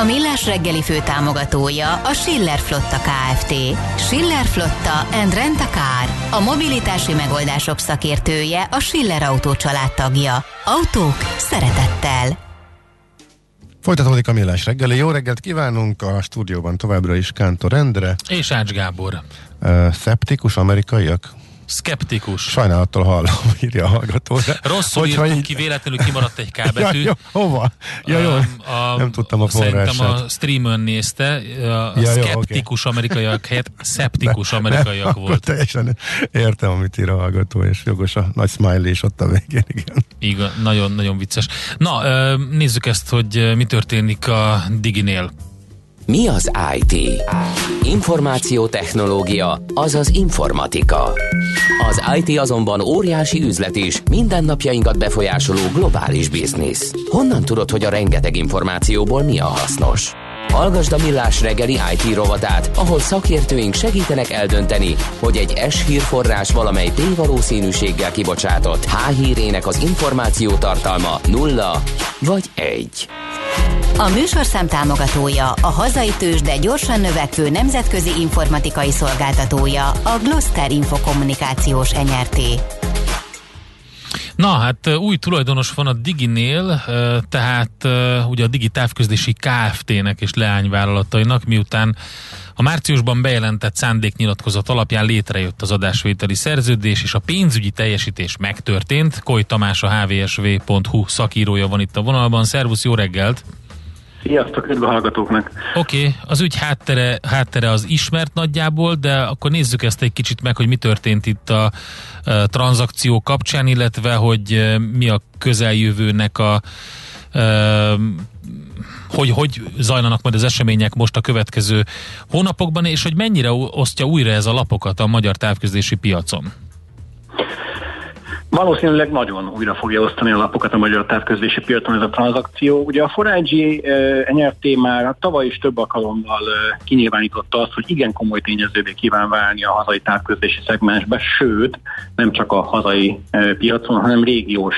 A Millás reggeli fő támogatója a Schiller Flotta KFT. Schiller Flotta and Rent a Car. A mobilitási megoldások szakértője a Schiller Autó tagja. Autók szeretettel. Folytatódik a Millás reggeli. Jó reggelt kívánunk a stúdióban továbbra is Kántor Endre. És Ács Gábor. Uh, szeptikus amerikaiak? Skeptikus. Sajnálattal hallom, írja a hallgató. Rosszul Hogyha így... ki, véletlenül kimaradt egy kábetű. ja, jó, hova? Ja, jó, a, nem tudtam a forrását. Szerintem a streamön nézte, a ja, skeptikus jó, okay. amerikaiak helyett szeptikus ne, amerikaiak ne, volt. Teljesen értem, amit ír a hallgató, és jogos a nagy smiley is ott a végén, igen. Igen, nagyon, nagyon vicces. Na, nézzük ezt, hogy mi történik a Diginél. Mi az IT? Információtechnológia, azaz informatika. Az IT azonban óriási üzlet is, mindennapjainkat befolyásoló globális biznisz. Honnan tudod, hogy a rengeteg információból mi a hasznos? Hallgasd a Millás reggeli IT rovatát, ahol szakértőink segítenek eldönteni, hogy egy S hírforrás valamely P-valószínűséggel kibocsátott H hírének az információ tartalma nulla vagy egy. A műsorszám támogatója, a hazai tős, de gyorsan növekvő nemzetközi informatikai szolgáltatója, a Gloster Infokommunikációs NRT. Na, hát új tulajdonos van a Diginél, tehát ugye a Digi Távközlési Kft-nek és leányvállalatainak, miután a márciusban bejelentett szándéknyilatkozat alapján létrejött az adásvételi szerződés, és a pénzügyi teljesítés megtörtént. Koly Tamás, a hvsv.hu szakírója van itt a vonalban. Szervusz, jó reggelt! Sziasztok, üdv a hallgatóknak! Oké, okay, az ügy háttere, háttere az ismert nagyjából, de akkor nézzük ezt egy kicsit meg, hogy mi történt itt a, a tranzakció kapcsán, illetve hogy e, mi a közeljövőnek a e, hogy, hogy zajlanak majd az események most a következő hónapokban, és hogy mennyire osztja újra ez a lapokat a magyar távközlési piacon? Valószínűleg nagyon újra fogja osztani a lapokat a magyar távközlési piacon ez a tranzakció. Ugye a Forágyi e, NRT már tavaly is több alkalommal e, kinyilvánította azt, hogy igen komoly tényezővé kíván válni a hazai távközlési szegmensbe, sőt, nem csak a hazai e, piacon, hanem régiós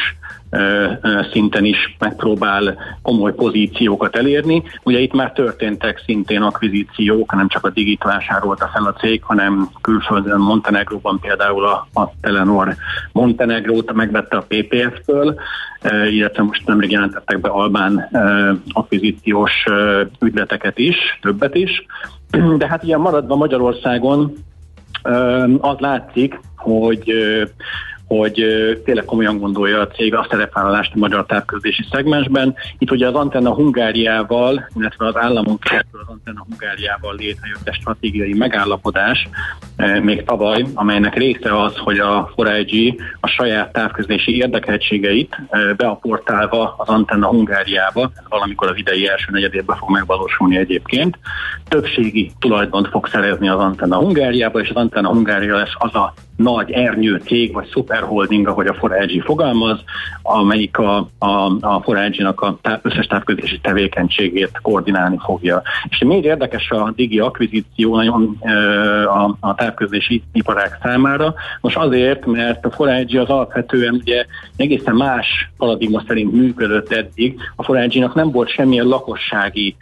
szinten is megpróbál komoly pozíciókat elérni. Ugye itt már történtek szintén akvizíciók, nem csak a Digit vásárolta fel a cég, hanem külföldön Montenegróban például a, a Telenor Montenegrót megvette a PPF-től, illetve most nemrég jelentettek be albán akvizíciós ügyleteket is, többet is. De hát ugye maradva Magyarországon az látszik, hogy hogy tényleg komolyan gondolja a cég a szerepvállalást a magyar távközlési szegmensben. Itt ugye az Antenna Hungáriával, illetve az államon keresztül az Antenna Hungáriával létrejött egy stratégiai megállapodás még tavaly, amelynek része az, hogy a 4 a saját távközlési érdekeltségeit beaportálva az Antenna Hungáriába, valamikor az idei első negyedében fog megvalósulni egyébként, többségi tulajdont fog szerezni az Antenna Hungáriába, és az Antenna Hungária lesz az a nagy ernyő cég, vagy szuperholding, ahogy a Forage fogalmaz, amelyik a, a, a Forage-nak a összes távközlési tevékenységét koordinálni fogja. És még érdekes a digi akvizíció nagyon a, a távközlési iparák számára. Most azért, mert a Forage az alapvetően ugye egészen más paradigma szerint működött eddig. A Forage-nak nem volt semmilyen lakossági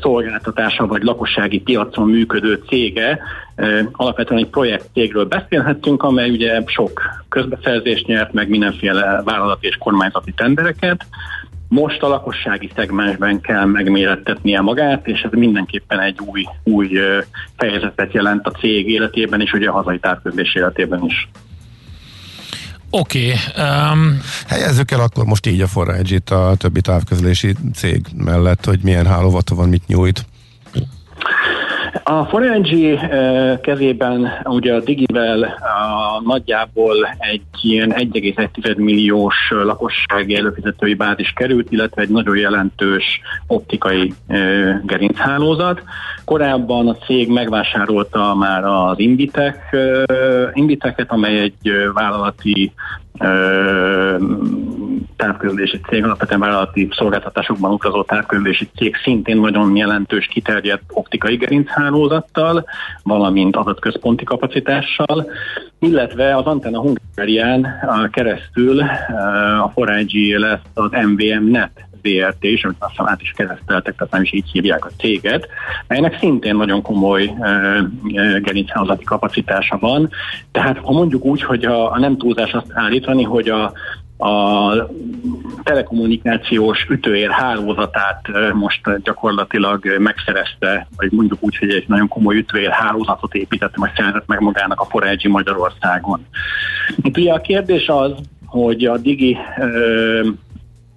szolgáltatása vagy lakossági piacon működő cége. Alapvetően egy projektcégről beszélhetünk, amely ugye sok közbeszerzést nyert, meg mindenféle vállalati és kormányzati tendereket. Most a lakossági szegmensben kell megmérettetnie magát, és ez mindenképpen egy új, új fejezetet jelent a cég életében és ugye a hazai távközlés életében is. Oké. Okay, um... Helyezzük el akkor most így a forrage a többi távközlési cég mellett, hogy milyen hálóvata van, mit nyújt. A Forengy kezében ugye a Digivel a nagyjából egy ilyen 1,1 milliós lakossági előfizetői bázis került, illetve egy nagyon jelentős optikai gerinchálózat. Korábban a cég megvásárolta már az Invitek, Inviteket, amely egy vállalati távközlési cég, alapvetően vállalati szolgáltatásokban utazó távközlési cég szintén nagyon jelentős kiterjedt optikai gerinchálózattal, valamint adatközponti kapacitással, illetve az Antenna Hungárián keresztül a Forágyi lesz az MVM Net ZRT is, amit aztán át is kereszteltek, tehát nem is így hívják a céget, melynek szintén nagyon komoly gerinchálózati kapacitása van. Tehát ha mondjuk úgy, hogy a, a nem túlzás azt állítani, hogy a, a telekommunikációs ütőér hálózatát most gyakorlatilag megszerezte, vagy mondjuk úgy, hogy egy nagyon komoly ütőér hálózatot épített, majd szerzett meg magának a Forágyi Magyarországon. Itt ugye a kérdés az, hogy a Digi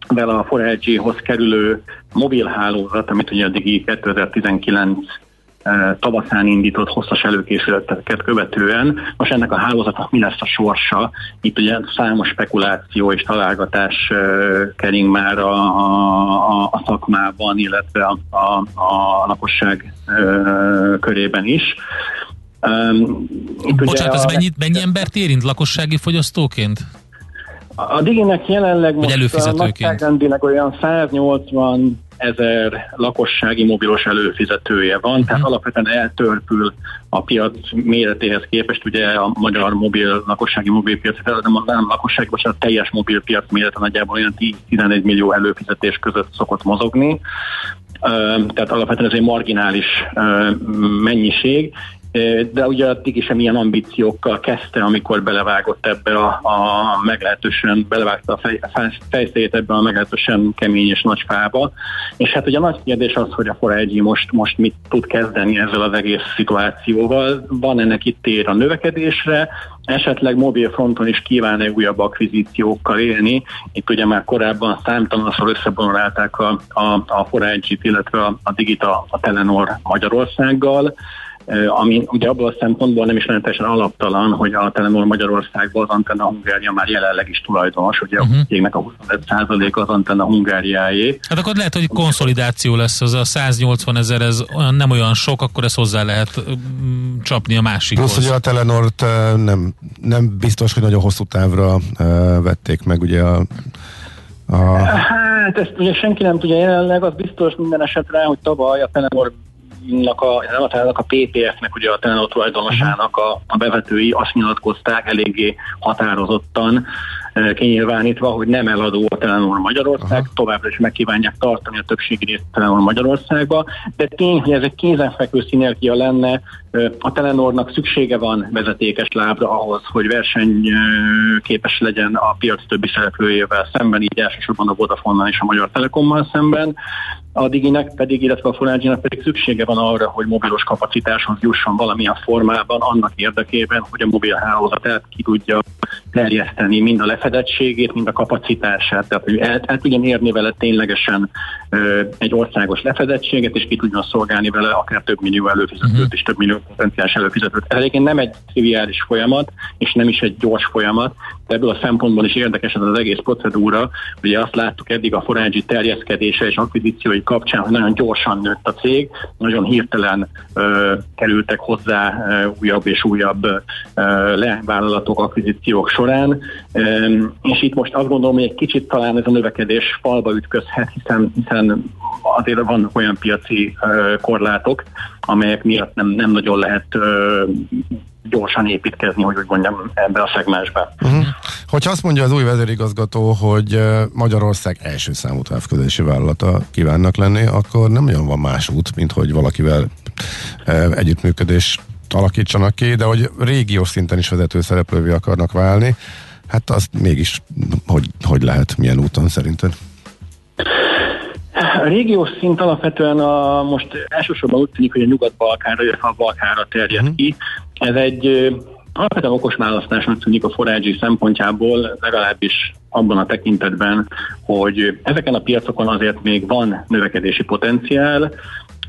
vele a 4G-hoz kerülő mobilhálózat, amit ugye addig 2019 eh, tavaszán indított hosszas előkészületeket követően. Most ennek a hálózatnak mi lesz a sorsa? Itt ugye számos spekuláció és találgatás kering már a, a, a szakmában, illetve a, a, a lakosság körében is. Itt Bocsánat, ez mennyi, mennyi embert érint lakossági fogyasztóként? A Diginek jelenleg most nagyságrendileg olyan 180 ezer lakossági mobilos előfizetője van, tehát mhm. alapvetően eltörpül a piac méretéhez képest, ugye a magyar mobil lakossági mobilpiac, de nem lakossági, most a teljes mobilpiac mérete nagyjából olyan 10-11 millió előfizetés között szokott mozogni. Tehát alapvetően ez egy marginális mennyiség, de ugye addig is milyen ambíciókkal kezdte, amikor belevágott ebbe a, a meglehetősen, belevágta a fej, fejszéjét ebbe a meglehetősen kemény és nagy fába. És hát ugye a nagy kérdés az, hogy a Foragy most, most mit tud kezdeni ezzel az egész szituációval. Van ennek itt tér a növekedésre, esetleg mobil fronton is kíván-e újabb akvizíciókkal élni. Itt ugye már korábban számtalanszor összebonolálták a, a, a Foragy-t, illetve a, a Digita, a Telenor Magyarországgal ami ugye abból a szempontból nem is nagyon teljesen alaptalan, hogy a Telenor Magyarországban az Antenna Hungária már jelenleg is tulajdonos, ugye uh-huh. a cégnek a 25% az Antenna Hungáriájé. Hát akkor lehet, hogy konszolidáció lesz, az a 180 ezer, ez olyan, nem olyan sok, akkor ezt hozzá lehet mm, csapni a másikhoz. Plusz, hogy a Telenort nem, nem biztos, hogy nagyon hosszú távra vették meg, ugye a a... Hát ezt ugye senki nem tudja jelenleg, az biztos minden esetre, hogy tavaly a Telenor a, nem a, a PPF-nek, ugye a Telenor tulajdonosának a, a bevetői azt nyilatkozták eléggé határozottan, e, kinyilvánítva, hogy nem eladó a Telenor Magyarország, Aha. továbbra is megkívánják tartani a többségi részt Telenor Magyarországba, de tény, hogy ez egy kézenfekvő szinergia lenne, e, a Telenornak szüksége van vezetékes lábra ahhoz, hogy versenyképes legyen a piac többi szereplőjével szemben, így elsősorban a Vodafone és a Magyar Telekommal szemben a Diginek pedig, illetve a Forágyinak pedig szüksége van arra, hogy mobilos kapacitáshoz jusson valamilyen formában annak érdekében, hogy a mobilhálózatát ki tudja terjeszteni mind a lefedettségét, mind a kapacitását, tehát hogy el, el tudjon érni vele ténylegesen ö, egy országos lefedettséget, és ki tudjon szolgálni vele akár több millió előfizetőt uh-huh. és több millió potenciális előfizetőt. Ez egyébként nem egy triviális folyamat, és nem is egy gyors folyamat, de ebből a szempontból is érdekes ez az egész procedúra. Ugye azt láttuk eddig a forágyi terjeszkedése és akvizíciói kapcsán, hogy nagyon gyorsan nőtt a cég, nagyon hirtelen ö, kerültek hozzá ö, újabb és újabb ö, leányvállalatok, akvizíciók során, ö, és itt most azt gondolom, hogy egy kicsit talán ez a növekedés falba ütközhet, hiszen, hiszen azért vannak olyan piaci ö, korlátok, amelyek miatt nem, nem nagyon lehet ö, gyorsan építkezni, hogy úgy mondjam, ebbe a szegmensbe. Uh-huh. Hogyha azt mondja az új vezérigazgató, hogy Magyarország első számú távközlési vállalata kívánnak lenni, akkor nem olyan van más út, mint hogy valakivel együttműködés alakítsanak ki, de hogy régiós szinten is vezető szereplővé akarnak válni, hát azt mégis hogy, hogy lehet, milyen úton szerinted? A régiós szint alapvetően a, most elsősorban úgy tűnik, hogy a Nyugat-Balkánra, illetve a Balkánra terjed uh-huh. ki. Ez egy alapvetően okos választásnak tűnik a forágyi szempontjából, legalábbis abban a tekintetben, hogy ezeken a piacokon azért még van növekedési potenciál,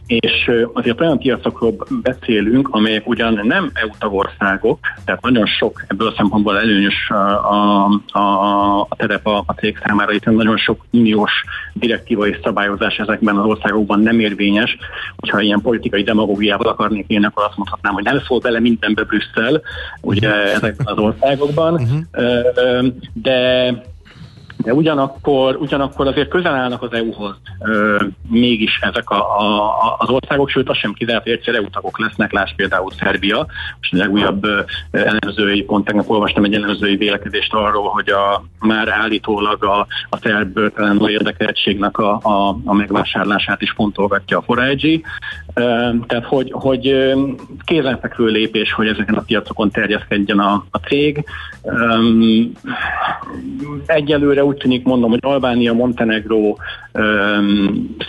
és azért olyan piacokról beszélünk, amelyek ugyan nem EU tagországok, tehát nagyon sok ebből a szempontból előnyös a, a, a terep a, a cég számára, itt nagyon sok uniós direktíva és szabályozás ezekben az országokban nem érvényes. Hogyha ilyen politikai demagógiával akarnék én, akkor azt mondhatnám, hogy nem szól bele mindenbe Brüsszel, ugye ezekben az országokban, uh-huh. de de ugyanakkor, ugyanakkor azért közel állnak az EU-hoz ö, mégis ezek a, a, az országok, sőt azt sem kizárt, hogy egyszer EU tagok lesznek, láss például Szerbia. Most a legújabb elemzői, pont tegnap olvastam egy elemzői vélekedést arról, hogy a, már állítólag a, a szerb érdekeltségnek a, a, a megvásárlását is fontolgatja a Forage. Tehát, hogy, hogy kézenfekvő lépés, hogy ezeken a piacokon terjeszkedjen a, a cég. Egyelőre úgy tűnik, mondom, hogy Albánia, Montenegro,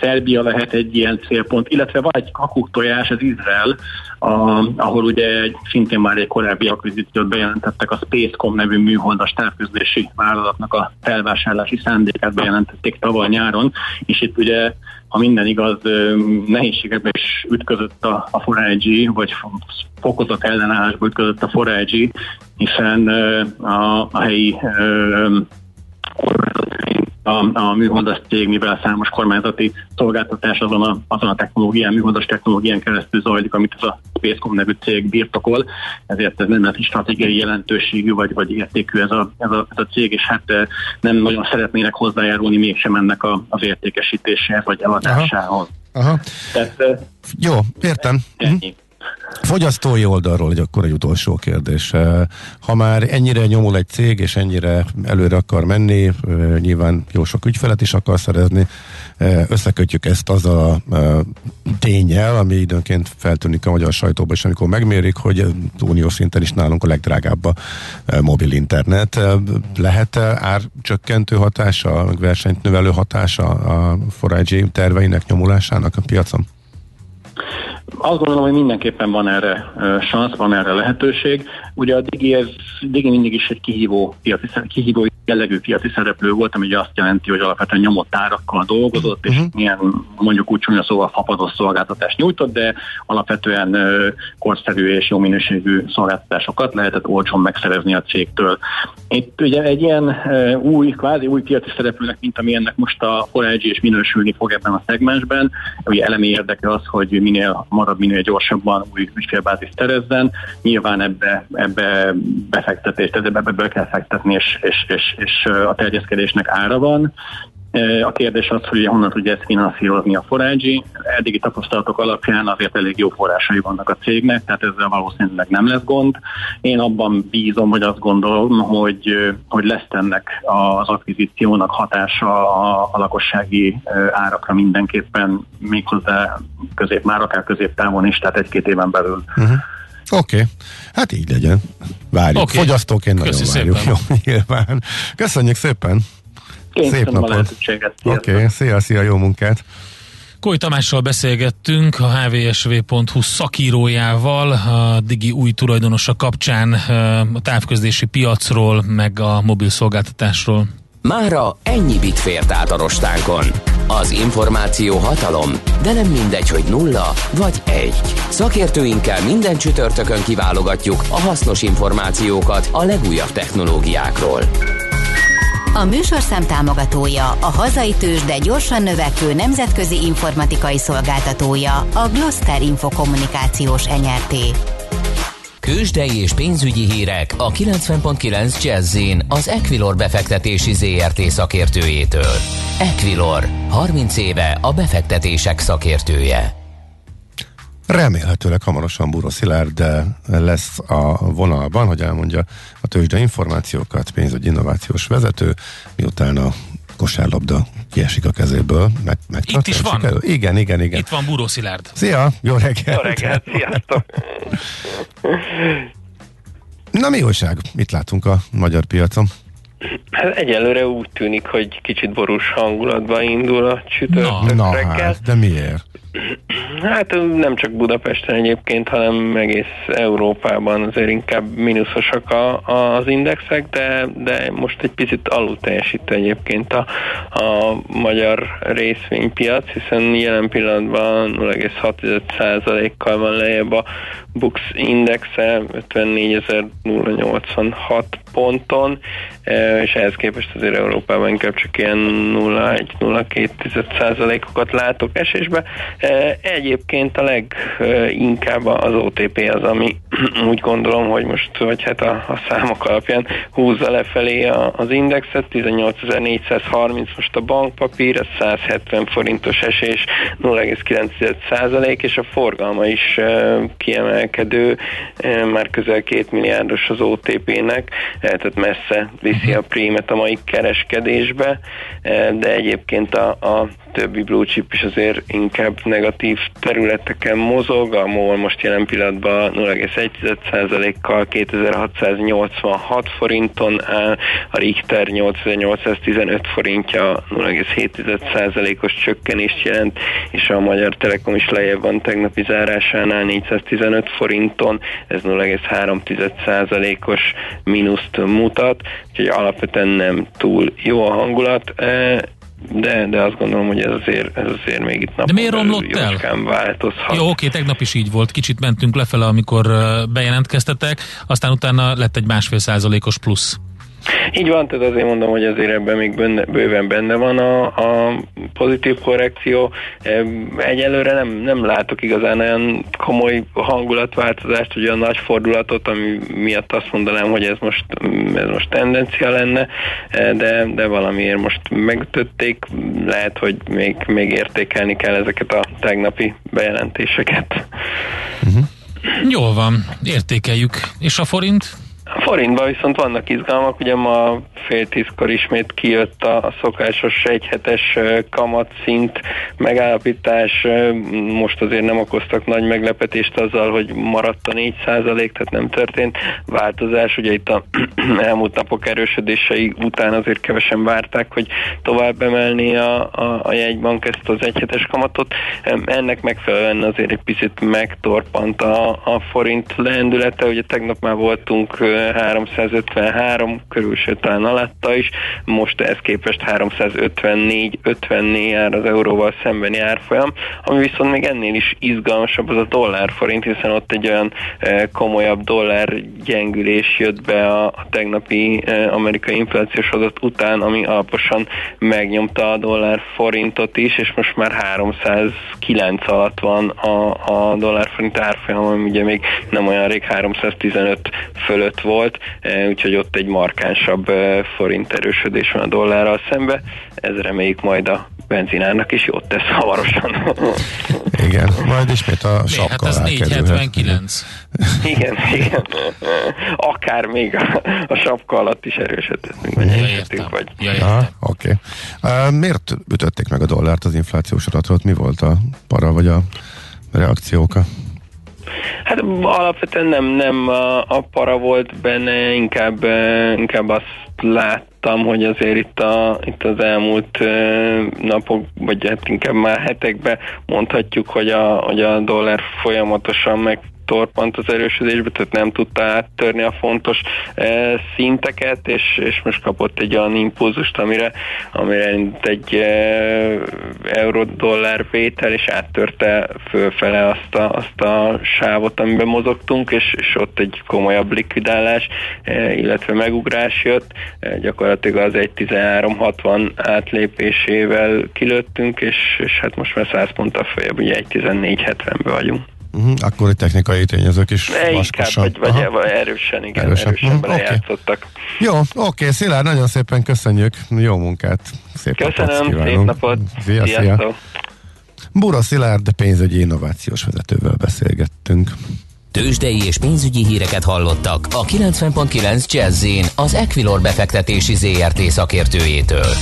Szerbia lehet egy ilyen célpont, illetve van egy kakuktojás, ez Izrael, a, ahol ugye egy, szintén már egy korábbi akvizíciót bejelentettek, a Spacecom nevű műholdas távközlési vállalatnak a felvásárlási szándékát bejelentették tavaly nyáron, és itt ugye ha minden igaz, nehézségekbe is ütközött a, a Forage, vagy fokozott ellenállásba ütközött a Forage, hiszen a, a helyi a, a műholdas cég, mivel számos kormányzati szolgáltatás azon a, azon a technológián, műholdas technológián keresztül zajlik, amit ez a Spacecom nevű cég birtokol, ezért ez nem lehet stratégiai jelentőségű vagy, vagy értékű ez a, ez, a, ez a cég, és hát nem nagyon szeretnének hozzájárulni mégsem ennek a, az értékesítéséhez vagy eladásához. Aha. Aha. Tehát, Jó, értem. Ennyi. Fogyasztói oldalról hogy akkor egy utolsó kérdés. Ha már ennyire nyomul egy cég, és ennyire előre akar menni, nyilván jó sok ügyfelet is akar szerezni, összekötjük ezt az a tényel, ami időnként feltűnik a magyar sajtóban, és amikor megmérik, hogy unió szinten is nálunk a legdrágább a mobil internet. Lehet árcsökkentő hatása, versenyt növelő hatása a Forage terveinek nyomulásának a piacon? Azt gondolom, hogy mindenképpen van erre szansz, van erre lehetőség. Ugye a Digi, ez, Digi mindig is egy kihívó, piaci, kihívó jellegű piaci szereplő volt, ami azt jelenti, hogy alapvetően nyomott árakkal dolgozott, és uh-huh. milyen mondjuk úgy csúnya szóval fapados szolgáltatást nyújtott, de alapvetően korszerű és jó minőségű szolgáltatásokat lehetett olcsón megszerezni a cégtől. Itt ugye egy ilyen új, kvázi új piaci szereplőnek, mint ami ennek most a Forage és minősülni fog ebben a szegmensben, ugye elemi érdeke az, hogy minél marad, minél gyorsabban új ügyfélbázist terezzen. Nyilván ebbe, ebbe befektetést, ebbe, ebbe kell fektetni, és, és, és, és a terjeszkedésnek ára van. A kérdés az, hogy honnan tudja ezt finanszírozni a Forage. Eddigi tapasztalatok alapján azért elég jó forrásai vannak a cégnek, tehát ezzel valószínűleg nem lesz gond. Én abban bízom, hogy azt gondolom, hogy, hogy lesz ennek az akvizíciónak hatása a, a lakossági árakra mindenképpen, méghozzá közép, már akár középtávon is, tehát egy-két éven belül. Uh-huh. Oké, okay. hát így legyen. Várjuk. Okay. Fogyasztóként nagyon Köszi várjuk. Szépen. Jó, nyilván. Köszönjük szépen! Én Szép napot! Oké, okay. szia, szia, jó munkát! Koly Tamással beszélgettünk a hvsv.hu szakírójával a Digi új tulajdonosa kapcsán a távközlési piacról, meg a mobil szolgáltatásról. Mára ennyi bit fért át a rostánkon. Az információ hatalom, de nem mindegy, hogy nulla vagy egy. Szakértőinkkel minden csütörtökön kiválogatjuk a hasznos információkat a legújabb technológiákról. A műsorszám támogatója, a hazai tős, de gyorsan növekvő nemzetközi informatikai szolgáltatója, a Gloster Infokommunikációs enyerté. Kősdei és pénzügyi hírek a 90.9 jazz az Equilor befektetési ZRT szakértőjétől. Equilor, 30 éve a befektetések szakértője. Remélhetőleg hamarosan Búró Szilárd lesz a vonalban, hogy elmondja a tőzsde információkat, pénzügyi innovációs vezető, miután a kosárlabda kiesik a kezéből. Meg, meg Itt is van. Sikerül? Igen, igen, igen. Itt van Búró Szilárd. Szia, jó reggelt. Jó reggelt, sziasztok. Na mi újság? Mit látunk a magyar piacon? Hát egyelőre úgy tűnik, hogy kicsit borús hangulatban indul a csütörtök Na, na reggel. Hát, de miért? Hát nem csak Budapesten egyébként, hanem egész Európában azért inkább mínuszosak a, a, az indexek, de, de most egy picit alul teljesít egyébként a, a magyar részvénypiac, hiszen jelen pillanatban 0,6%-kal van lejjebb a Bux indexe 54.086 ponton, és ehhez képest azért Európában inkább csak ilyen 0,1-0,2%-okat látok esésbe. E, egyébként a leginkább az OTP az, ami úgy gondolom, hogy most, vagy hát a, a számok alapján húzza lefelé az indexet, 18.430 most a bankpapír, ez 170 forintos esés, 0,9%, és a forgalma is e, kiemelkedő, már közel 2 milliárdos az OTP-nek, tehát messze viszi a prímet a mai kereskedésbe, de egyébként a, a többi blue chip is azért inkább negatív területeken mozog, a MOL most jelen pillanatban 0,1%-kal 2686 forinton áll, a Richter 8815 forintja 0,7%-os csökkenést jelent, és a Magyar Telekom is lejjebb van tegnapi zárásánál 415 forinton, ez 0,3%-os mínuszt mutat, úgyhogy alapvetően nem túl jó a hangulat de, de azt gondolom, hogy ez azért, ez azért még itt napon De miért romlott el? változhat. Jó, oké, tegnap is így volt. Kicsit mentünk lefele, amikor bejelentkeztetek, aztán utána lett egy másfél százalékos plusz. Így van, tehát azért mondom, hogy azért ebben még benne, bőven benne van a, a pozitív korrekció. Egyelőre nem, nem látok igazán olyan komoly hangulatváltozást, vagy olyan nagy fordulatot, ami miatt azt mondanám, hogy ez most, ez most tendencia lenne, de, de valamiért most megütötték, lehet, hogy még, még értékelni kell ezeket a tegnapi bejelentéseket. Uh-huh. Jól van, értékeljük. És a forint? A forintban viszont vannak izgalmak, ugye ma fél tízkor ismét kijött a szokásos egyhetes kamatszint megállapítás, most azért nem okoztak nagy meglepetést azzal, hogy maradt a 4 tehát nem történt változás, ugye itt a elmúlt napok erősödései után azért kevesen várták, hogy tovább emelni a, a, a jegybank ezt az egyhetes kamatot, ennek megfelelően azért egy picit megtorpant a, a forint lendülete, ugye tegnap már voltunk 353 körül, sőt talán alatta is, most ehhez képest 354-54 jár az euróval szembeni árfolyam, ami viszont még ennél is izgalmasabb az a dollár forint, hiszen ott egy olyan e, komolyabb dollár gyengülés jött be a, a tegnapi e, amerikai inflációs adat után, ami alaposan megnyomta a dollár forintot is, és most már 309 alatt van a, a dollár forint árfolyam, ami ugye még nem olyan rég 315 fölött volt, e, úgyhogy ott egy markánsabb e, forint erősödés van a dollárral szembe. Ez reméljük majd a benzinárnak is jót tesz hamarosan. Igen, majd ismét a sapka hát ez 479. igen, igen. Akár még a, a sapka alatt is erősödhetünk, vagy ja, vagy. Ja, ja, Oké. Okay. Uh, miért ütötték meg a dollárt az inflációs adatról? Mi volt a para, vagy a reakcióka? Hát alapvetően nem, nem a, a para volt benne, inkább, inkább azt láttam, hogy azért itt, a, itt az elmúlt napok, vagy hát inkább már hetekben mondhatjuk, hogy a, hogy a dollár folyamatosan meg torpant az erősödésbe, tehát nem tudta áttörni a fontos e, szinteket, és, és most kapott egy olyan impulzust, amire, amire egy e, euró-dollár vétel, és áttörte fölfele azt a, azt a sávot, amiben mozogtunk, és, és ott egy komolyabb likvidálás, e, illetve megugrás jött. Gyakorlatilag az 1.13.60 átlépésével kilőttünk, és, és hát most már 100 ponttal följebb, ugye 1.14.70-ben vagyunk. Uh-huh, akkor egy technikai tényezők is Inkább, vagy, vagy, vagy erősen, igen, erősen, erősen uh-huh, belejátszottak. Okay. Jó, oké, okay, Szilárd, nagyon szépen köszönjük, jó munkát, szép Köszönöm, napot szép napot, szia, szia. Bura Szilárd, pénzügyi innovációs vezetővel beszélgettünk. Tőzsdei és pénzügyi híreket hallottak a 90.9 jazz az Equilor befektetési ZRT szakértőjétől.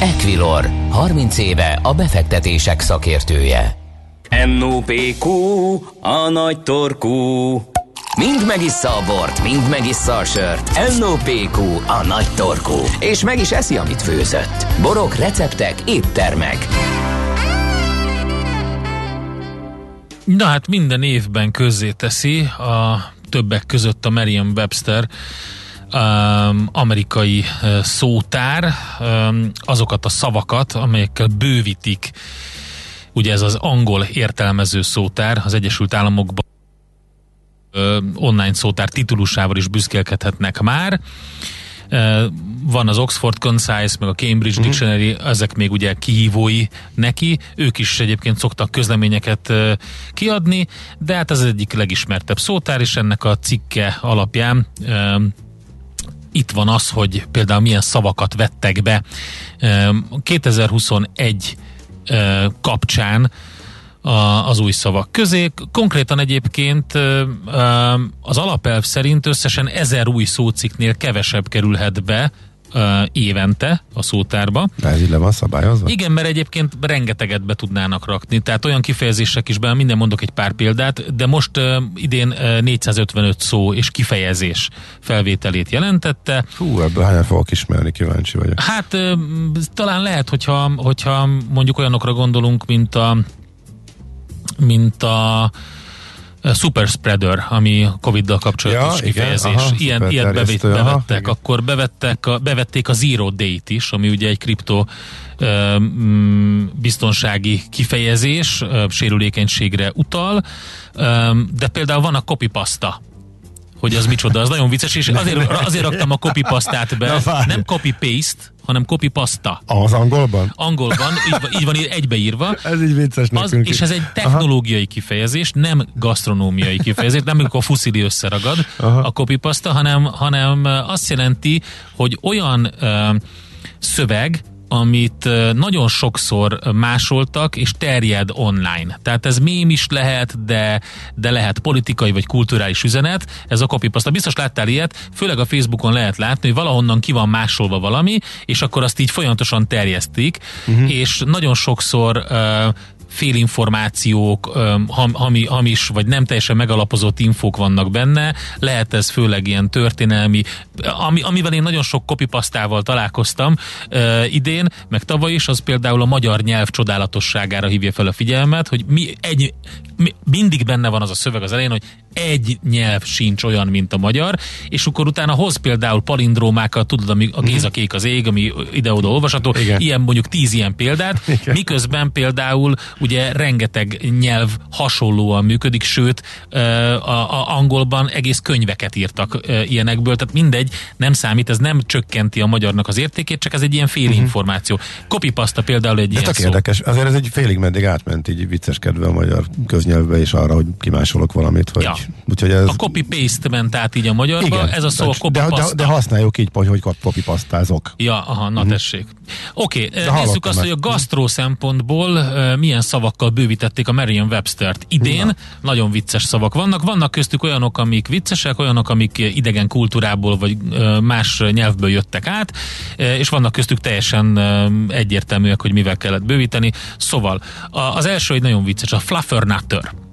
Equilor, 30 éve a befektetések szakértője. NOPQ, a nagy torkú. Mind megissza a bort, mind megissza a sört. NOPQ, a nagy torkú. És meg is eszi, amit főzött. Borok, receptek, éttermek. Na hát minden évben közzéteszi a többek között a Merriam-Webster um, amerikai uh, szótár um, azokat a szavakat, amelyekkel bővítik ugye ez az angol értelmező szótár az Egyesült Államokban online szótár titulusával is büszkélkedhetnek már. Van az Oxford Concise, meg a Cambridge mm. Dictionary, ezek még ugye kihívói neki, ők is egyébként szoktak közleményeket kiadni, de hát ez az egyik legismertebb szótár, és ennek a cikke alapján itt van az, hogy például milyen szavakat vettek be. 2021 kapcsán az új szavak közé. Konkrétan egyébként az alapelv szerint összesen ezer új szóciknél kevesebb kerülhet be évente a szótárba. Ez így le van szabályozva? Igen, mert egyébként rengeteget be tudnának rakni, tehát olyan kifejezések is be, minden mondok egy pár példát, de most uh, idén uh, 455 szó és kifejezés felvételét jelentette. Hú, ebből hányan fogok ismerni, kíváncsi vagyok. Hát uh, talán lehet, hogyha, hogyha mondjuk olyanokra gondolunk, mint a mint a super spreader, ami Covid-dal kapcsolatos ja, kifejezés. Igen, aha, Ilyen, ilyet bevét, bevettek, aha, akkor bevettek a, bevették a Zero Date is, ami ugye egy kripto biztonsági kifejezés, sérülékenységre utal, de például van a copypasta, hogy az micsoda, az nagyon vicces, és azért, azért raktam a copypastát be, nem copy-paste, hanem copy-pasta. Az angolban? Angolban, így, van, így van egybeírva. ez így vicces az, És ez egy technológiai Aha. kifejezés, nem gasztronómiai kifejezés, nem amikor a fuszili összeragad Aha. a copypasta, hanem, hanem azt jelenti, hogy olyan uh, szöveg, amit nagyon sokszor másoltak, és terjed online. Tehát ez mém is lehet, de, de lehet politikai vagy kulturális üzenet. Ez a copypasta. Biztos láttál ilyet, főleg a Facebookon lehet látni, hogy valahonnan ki van másolva valami, és akkor azt így folyamatosan terjesztik, uh-huh. és nagyon sokszor uh, félinformációk, hami, hamis vagy nem teljesen megalapozott infók vannak benne, lehet ez főleg ilyen történelmi, ami, amivel én nagyon sok kopipasztával találkoztam uh, idén, meg tavaly is, az például a magyar nyelv csodálatosságára hívja fel a figyelmet, hogy mi egy, mi, mindig benne van az a szöveg az elején, hogy egy nyelv sincs olyan, mint a magyar, és akkor utána hoz például palindrómákat, tudod, ami a Géza kék az ég, ami ide-oda olvasható, Igen. ilyen mondjuk tíz ilyen példát, Igen. miközben például ugye rengeteg nyelv hasonlóan működik, sőt a, a angolban egész könyveket írtak ilyenekből, tehát mindegy, nem számít, ez nem csökkenti a magyarnak az értékét, csak ez egy ilyen félinformáció. Copypasta például egy de ilyen szó. érdekes, azért ez egy félig meddig átment így vicceskedve a magyar köznyelvbe, és arra, hogy kimásolok valamit, hogy ja. Úgyhogy ez... A copy-paste ment át így a magyarba, Igen, ez a szó a copy de, de, de, használjuk így, hogy copy-pastázok. Ja, aha, na mm. tessék. Oké, okay, nézzük azt, hogy a gasztró szempontból milyen szavakkal bővítették a Merriam-Webster-t. Idén na. nagyon vicces szavak vannak. Vannak köztük olyanok, amik viccesek, olyanok, amik idegen kultúrából vagy más nyelvből jöttek át, és vannak köztük teljesen egyértelműek, hogy mivel kellett bővíteni. Szóval az első egy nagyon vicces, a fluffernutter.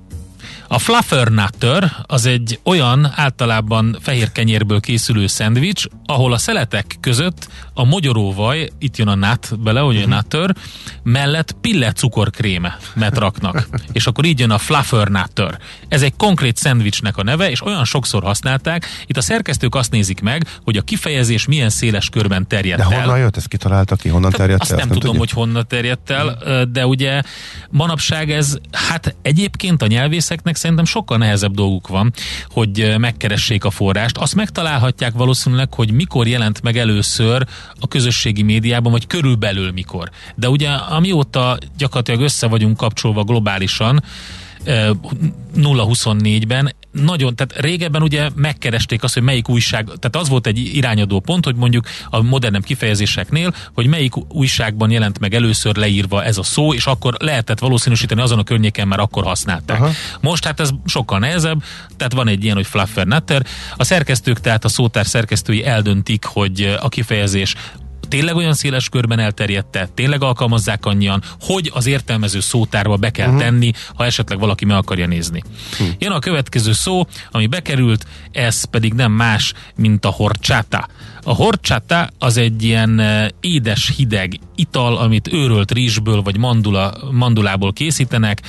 A fluffernutter az egy olyan általában fehér kenyérből készülő szendvics, ahol a szeletek között a mogyoróvaj, itt jön a nut bele, hogy uh-huh. a nutter, mellett pillet cukorkrémet raknak. és akkor így jön a fluffernutter. Ez egy konkrét szendvicsnek a neve, és olyan sokszor használták. Itt a szerkesztők azt nézik meg, hogy a kifejezés milyen széles körben terjedt de el. De honnan jött, ezt kitalálta ki, honnan terjedt azt el? Azt nem, tudom, tudja? hogy honnan terjedt el, de ugye manapság ez, hát egyébként a nyelvészeknek szerintem sokkal nehezebb dolguk van, hogy megkeressék a forrást. Azt megtalálhatják valószínűleg, hogy mikor jelent meg először a közösségi médiában, vagy körülbelül mikor. De ugye amióta gyakorlatilag össze vagyunk kapcsolva globálisan, 0-24-ben nagyon, tehát régebben ugye megkeresték azt, hogy melyik újság, tehát az volt egy irányadó pont, hogy mondjuk a modernebb kifejezéseknél, hogy melyik újságban jelent meg először leírva ez a szó, és akkor lehetett valószínűsíteni azon a környéken már akkor használták. Aha. Most hát ez sokkal nehezebb, tehát van egy ilyen, hogy fluffer nutter. A szerkesztők, tehát a szótár szerkesztői eldöntik, hogy a kifejezés tényleg olyan széles körben elterjedte, tényleg alkalmazzák annyian, hogy az értelmező szótárba be kell uh-huh. tenni, ha esetleg valaki meg akarja nézni. Uh-huh. Jön a következő szó, ami bekerült, ez pedig nem más, mint a horchata. A horchata az egy ilyen édes, hideg ital, amit őrölt rizsből vagy mandula, mandulából készítenek,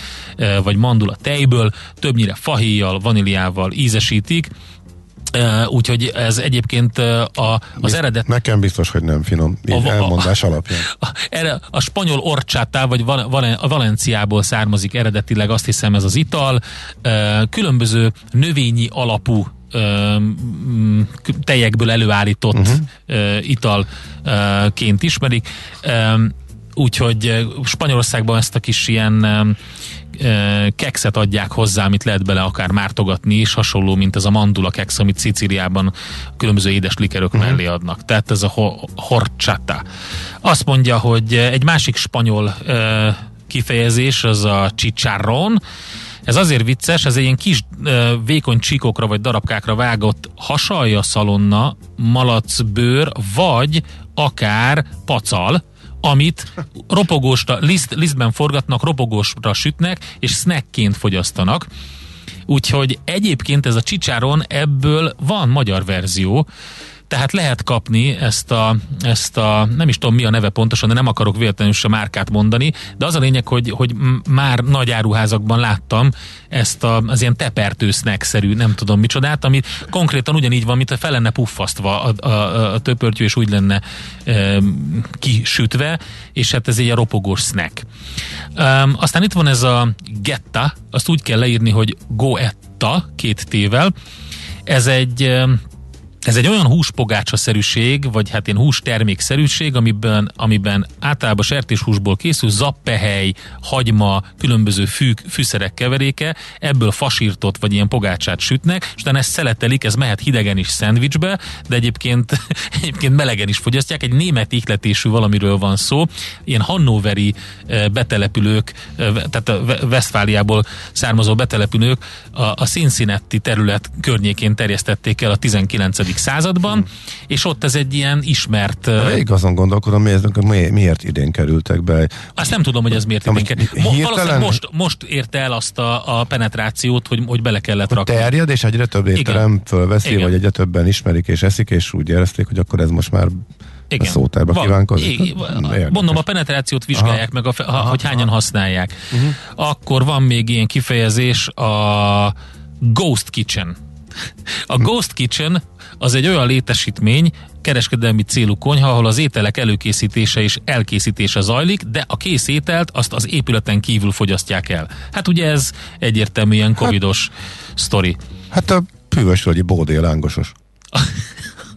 vagy mandula tejből, többnyire fahéjjal, vaníliával ízesítik, úgyhogy ez egyébként a, az eredet... Nekem biztos, hogy nem finom, így a, elmondás a, alapján. A, a, a spanyol orcsátá, vagy val, val, a Valenciából származik eredetileg, azt hiszem ez az ital. Különböző növényi alapú tejekből előállított uh-huh. italként ismerik. Úgyhogy Spanyolországban ezt a kis ilyen kekszet adják hozzá, amit lehet bele akár mártogatni is, hasonló, mint ez a mandula keksz, amit Szicíliában különböző édes likerök uh-huh. mellé adnak. Tehát ez a ho- horchata. Azt mondja, hogy egy másik spanyol kifejezés, az a chicharrón, ez azért vicces, ez egy ilyen kis vékony csíkokra vagy darabkákra vágott hasalja szalonna, malacbőr, vagy akár pacal, amit ropogósra, liszt, lisztben forgatnak, ropogósra sütnek, és snackként fogyasztanak. Úgyhogy egyébként ez a csicsáron ebből van magyar verzió, tehát lehet kapni ezt a, ezt a, nem is tudom mi a neve pontosan, de nem akarok véletlenül sem márkát mondani, de az a lényeg, hogy, hogy már nagy áruházakban láttam ezt a, az ilyen tepertősznek-szerű, nem tudom micsodát, ami konkrétan ugyanígy van, mint a fel lenne puffasztva a, a, a töpörtyű, és úgy lenne e, kisütve, és hát ez egy a ropogós snack. E, aztán itt van ez a getta, azt úgy kell leírni, hogy goetta, két tével, ez egy ez egy olyan húspogácsa-szerűség, vagy hát ilyen hústermékszerűség, amiben, amiben általában sertéshúsból készül zappehely, hagyma, különböző fű, fűszerek keveréke, ebből fasírtot vagy ilyen pogácsát sütnek, és utána ezt szeletelik, ez mehet hidegen is szendvicsbe, de egyébként, egyébként melegen is fogyasztják. Egy német ihletésű valamiről van szó, ilyen hannoveri eh, betelepülők, eh, tehát a Westfáliából származó betelepülők a, a Cincinnati terület környékén terjesztették el a 19 században, hmm. és ott ez egy ilyen ismert... Végig azon gondolkodom, miért, miért idén kerültek be. Azt nem tudom, hogy ez miért idén került. Hirtelen... most, most érte el azt a, a penetrációt, hogy, hogy bele kellett hogy rakni. Terjed, és egyre több étterem Igen. fölveszi, Igen. vagy egyre többen ismerik és eszik, és úgy érezték, hogy akkor ez most már igen. a szótárba Van, kívánkozik. Mondom, a penetrációt vizsgálják Aha. meg, a, a, Aha. hogy hányan használják. Uh-huh. Akkor van még ilyen kifejezés, a Ghost Kitchen. A Ghost Kitchen az egy olyan létesítmény, kereskedelmi célú konyha, ahol az ételek előkészítése és elkészítése zajlik, de a kész ételt azt az épületen kívül fogyasztják el. Hát ugye ez egyértelműen hát- covidos hát, sztori. Hát a püvösvölgyi bódé lángosos.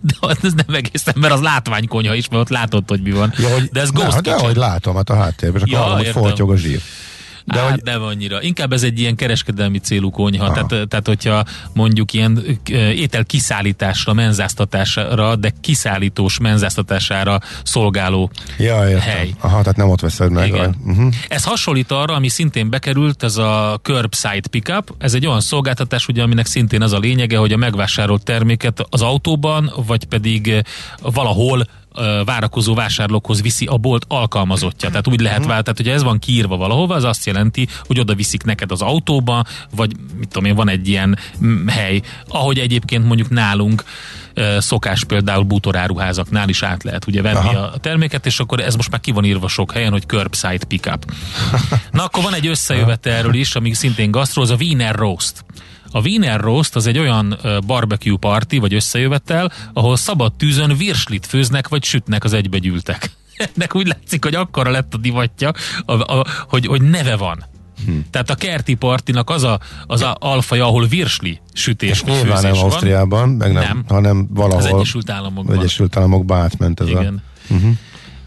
de ez nem egészen, mert az látványkonyha is, mert ott látod, hogy mi van. Ja, hogy, de ez Ghost ne, De hogy látom, hát a háttérben, és akkor ja, hallom, hogy foltyog a zsír. De hát hogy... nem annyira. Inkább ez egy ilyen kereskedelmi célú konyha. Tehát, tehát, hogyha mondjuk ilyen étel kiszállításra, menzáztatásra, de kiszállítós menzáztatására szolgáló ja, hely. Aha, tehát nem ott veszed meg. Igen. Uh-huh. Ez hasonlít arra, ami szintén bekerült, ez a curbside pickup. Ez egy olyan szolgáltatás, ugye, aminek szintén az a lényege, hogy a megvásárolt terméket az autóban, vagy pedig valahol várakozó vásárlókhoz viszi a bolt alkalmazottja. Tehát úgy lehet mhm. vált, tehát hogyha ez van kiírva valahova, az azt jelenti, hogy oda viszik neked az autóba, vagy mit tudom én, van egy ilyen hely, ahogy egyébként mondjuk nálunk szokás például bútoráruházaknál is át lehet ugye venni Aha. a terméket, és akkor ez most már ki van írva sok helyen, hogy curbside pickup. Na akkor van egy összejövetelről is, ami szintén gasztró, az a Wiener Roast. A Wiener Roast az egy olyan barbecue party, vagy összejövetel, ahol szabad tűzön virslit főznek, vagy sütnek az egybegyűltek. Ennek úgy látszik, hogy akkora lett a divatja, a, a, hogy, hogy neve van. Hm. Tehát a kerti partinak az a, az a alfaja, ahol virsli sütés És nyilván nem Ausztriában, meg nem, nem, hanem valahol az Egyesült Államokban. Egyesült Államokban átment ez Igen. a... Uh-huh.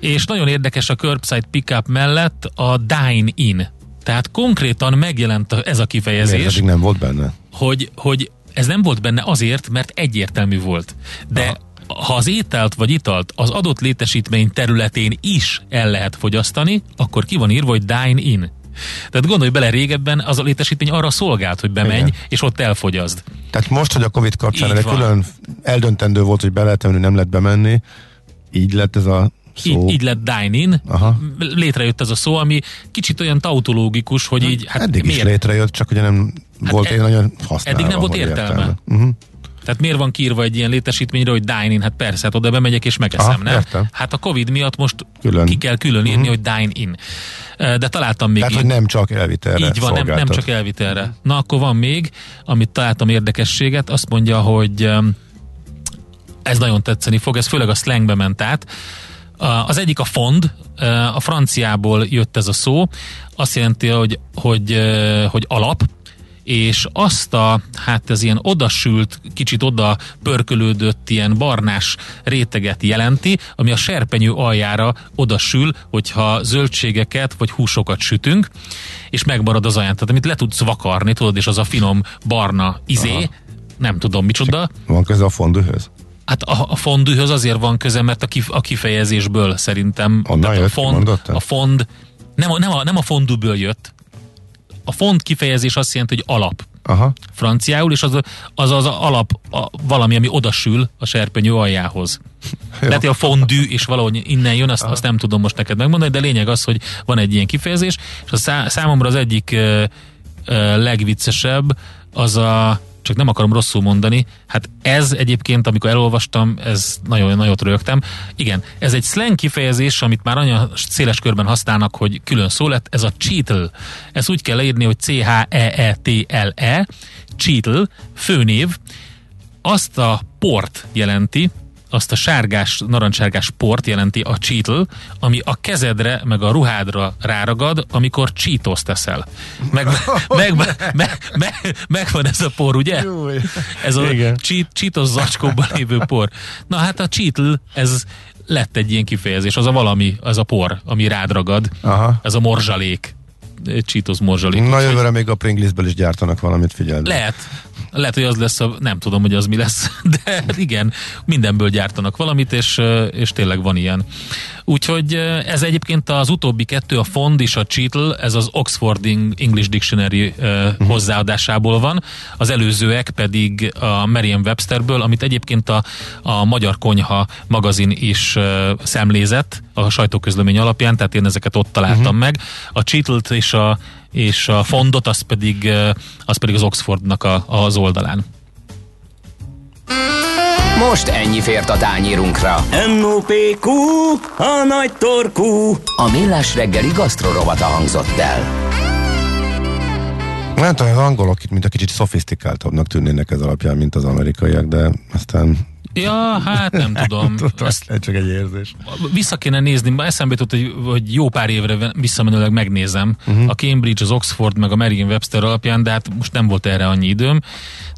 És nagyon érdekes a curbside pickup mellett a dine in. Tehát konkrétan megjelent ez a kifejezés. Miért nem volt benne? hogy, hogy ez nem volt benne azért, mert egyértelmű volt. De Aha. ha az ételt vagy italt az adott létesítmény területén is el lehet fogyasztani, akkor ki van írva, hogy dine in. Tehát gondolj bele, régebben az a létesítmény arra szolgált, hogy bemenj, Igen. és ott elfogyaszd. Tehát most, hogy a Covid kapcsán egy külön eldöntendő volt, hogy be lehet menni, nem lehet bemenni, így lett ez a szó. Így, így lett dine-in, Aha. létrejött ez a szó, ami kicsit olyan tautológikus, hogy így, hát Eddig miért? is létrejött, csak ugye nem volt ed- egy nagyon használva. eddig nem volt hogy értelme. Uh-huh. Tehát miért van kiírva egy ilyen létesítményre, hogy dine-in? Hát persze, hát oda bemegyek és megeszem, Aha, nem? értem. Hát a Covid miatt most Külön. ki kell külön írni, hogy dine-in. De találtam még Tehát, így- hogy nem csak elvitelre Így van, nem, nem csak elvitelre. Na, akkor van még, amit találtam érdekességet, azt mondja, hogy ez nagyon tetszeni fog, ez főleg a slangbe ment át. Az egyik a fond, a franciából jött ez a szó, azt jelenti, hogy, hogy, hogy alap, és azt a, hát ez ilyen odasült, kicsit oda pörkölődött ilyen barnás réteget jelenti, ami a serpenyő aljára odasül, hogyha zöldségeket vagy húsokat sütünk, és megmarad az alján. Tehát amit le tudsz vakarni, tudod, és az a finom barna izé, Aha. nem tudom micsoda, Van köze a fondűhöz? Hát a, a fondűhöz azért van köze, mert a, kif, a kifejezésből szerintem. Onnan Tehát a jött, fond, a fond nem a, nem, a, nem a fondúből jött. A fond kifejezés azt jelenti, hogy alap Aha. franciául, és az az, az alap a, valami, ami odasül a serpenyő aljához. Lehet, hogy a fondű, és valahogy innen jön, azt, azt nem tudom most neked megmondani, de lényeg az, hogy van egy ilyen kifejezés, és a szá, számomra az egyik ö, ö, legviccesebb az a csak nem akarom rosszul mondani, hát ez egyébként, amikor elolvastam, ez nagyon nagyot rögtem. Igen, ez egy slang kifejezés, amit már olyan széles körben használnak, hogy külön szó lett, ez a cheatle. Ez úgy kell leírni, hogy C-H-E-E-T-L-E, cheatle, főnév, azt a port jelenti, azt a sárgás, narancssárgás port jelenti a cheatle, ami a kezedre, meg a ruhádra ráragad, amikor cheetos teszel. Meg, meg, meg, meg, meg, megvan ez a por, ugye? Júj. Ez a cheat, cheetos zacskóban lévő por. Na hát a cheatle, ez lett egy ilyen kifejezés, az a valami, az a por, ami rád ragad, Aha. ez a morzsalék. Cheetos morzsalék. Na jövőre még a Pringlesből is gyártanak valamit, figyeld. lehet. Lehet, hogy az lesz, a, nem tudom, hogy az mi lesz, de hát igen, mindenből gyártanak valamit, és, és tényleg van ilyen. Úgyhogy ö, ez egyébként az utóbbi kettő, a Fond és a Cheatle, ez az Oxford English Dictionary uh, hozzáadásából van, az előzőek pedig a Merriam-Websterből, amit egyébként a, a Magyar Konyha magazin is uh, szemlézett a sajtóközlemény alapján, tehát én ezeket ott találtam uh-huh. meg. A Cheatle-t és a és a fondot, az pedig, az pedig az Oxfordnak a, az oldalán. Most ennyi fért a tányírunkra. M.O.P.Q. A nagy torkú. A millás reggeli gasztrorovata hangzott el. Nem tudom, az angolok itt mint a kicsit szofisztikáltabbnak tűnnének ez alapján, mint az amerikaiak, de aztán Ja, hát nem tudom. tudom, Ezt ez csak egy érzés. vissza kéne nézni, ma eszembe jutott, hogy, hogy jó pár évre visszamenőleg megnézem uh-huh. a Cambridge, az Oxford, meg a Merriam-Webster alapján, de hát most nem volt erre annyi időm.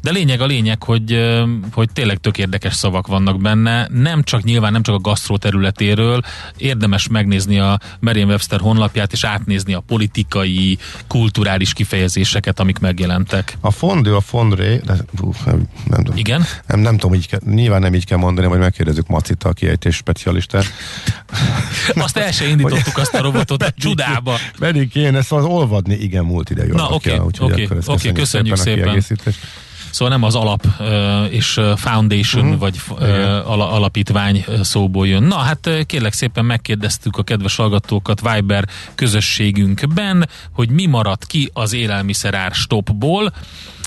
De lényeg a lényeg, hogy, hogy tényleg tök érdekes szavak vannak benne, nem csak nyilván, nem csak a gasztró területéről, érdemes megnézni a Merriam-Webster honlapját, és átnézni a politikai, kulturális kifejezéseket, amik megjelentek. A fondő, a fondré, de, ú, nem, nem, tudom. Igen? Nem, nem tudom, így nyilván nem így kell mondani, vagy megkérdezzük Macita, a kiejtés specialistát. Azt el se indítottuk azt a robotot csudába. Pedig kéne szóval az olvadni igen múlt idejű Na, oké, oké, ezt oké, köszönjük a szépen. kiegészítést. Szóval nem az alap és foundation uh-huh. vagy ala, alapítvány szóból jön. Na hát kérlek szépen megkérdeztük a kedves hallgatókat Viber közösségünkben, hogy mi maradt ki az élelmiszerár stopból.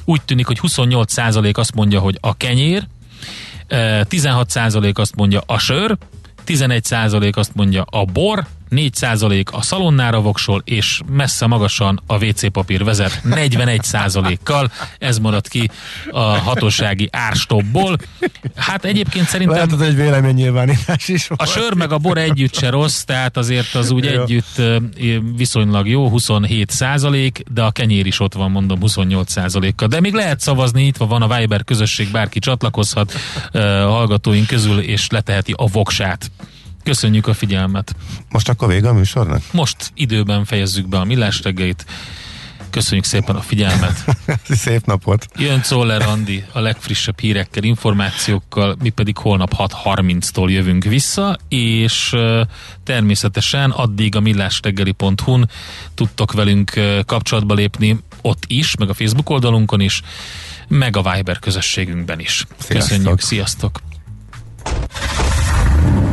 Úgy tűnik, hogy 28% azt mondja, hogy a kenyér, 16% azt mondja a sör, 11% azt mondja a bor, 4% a szalonnára voksol, és messze magasan a WC papír vezet 41%-kal. Ez maradt ki a hatósági árstopból. Hát egyébként szerintem Lehet, hogy egy véleménynyilvánítás is a sör meg a bor együtt se rossz, tehát azért az úgy Jó. együtt viszonylag jó, 27 százalék, de a kenyér is ott van, mondom, 28 százalékkal. De még lehet szavazni, itt van a Viber közösség, bárki csatlakozhat hallgatóink közül, és leteheti a voksát. Köszönjük a figyelmet. Most akkor vége a műsornak? Most időben fejezzük be a millás reggelit. Köszönjük szépen a figyelmet. Szép napot! Jön Czoller Andi a legfrissebb hírekkel, információkkal, mi pedig holnap 6.30-tól jövünk vissza, és természetesen addig a millásreggeli.hu-n tudtok velünk kapcsolatba lépni ott is, meg a Facebook oldalunkon is, meg a Viber közösségünkben is. Sziasztok. Köszönjük, sziasztok!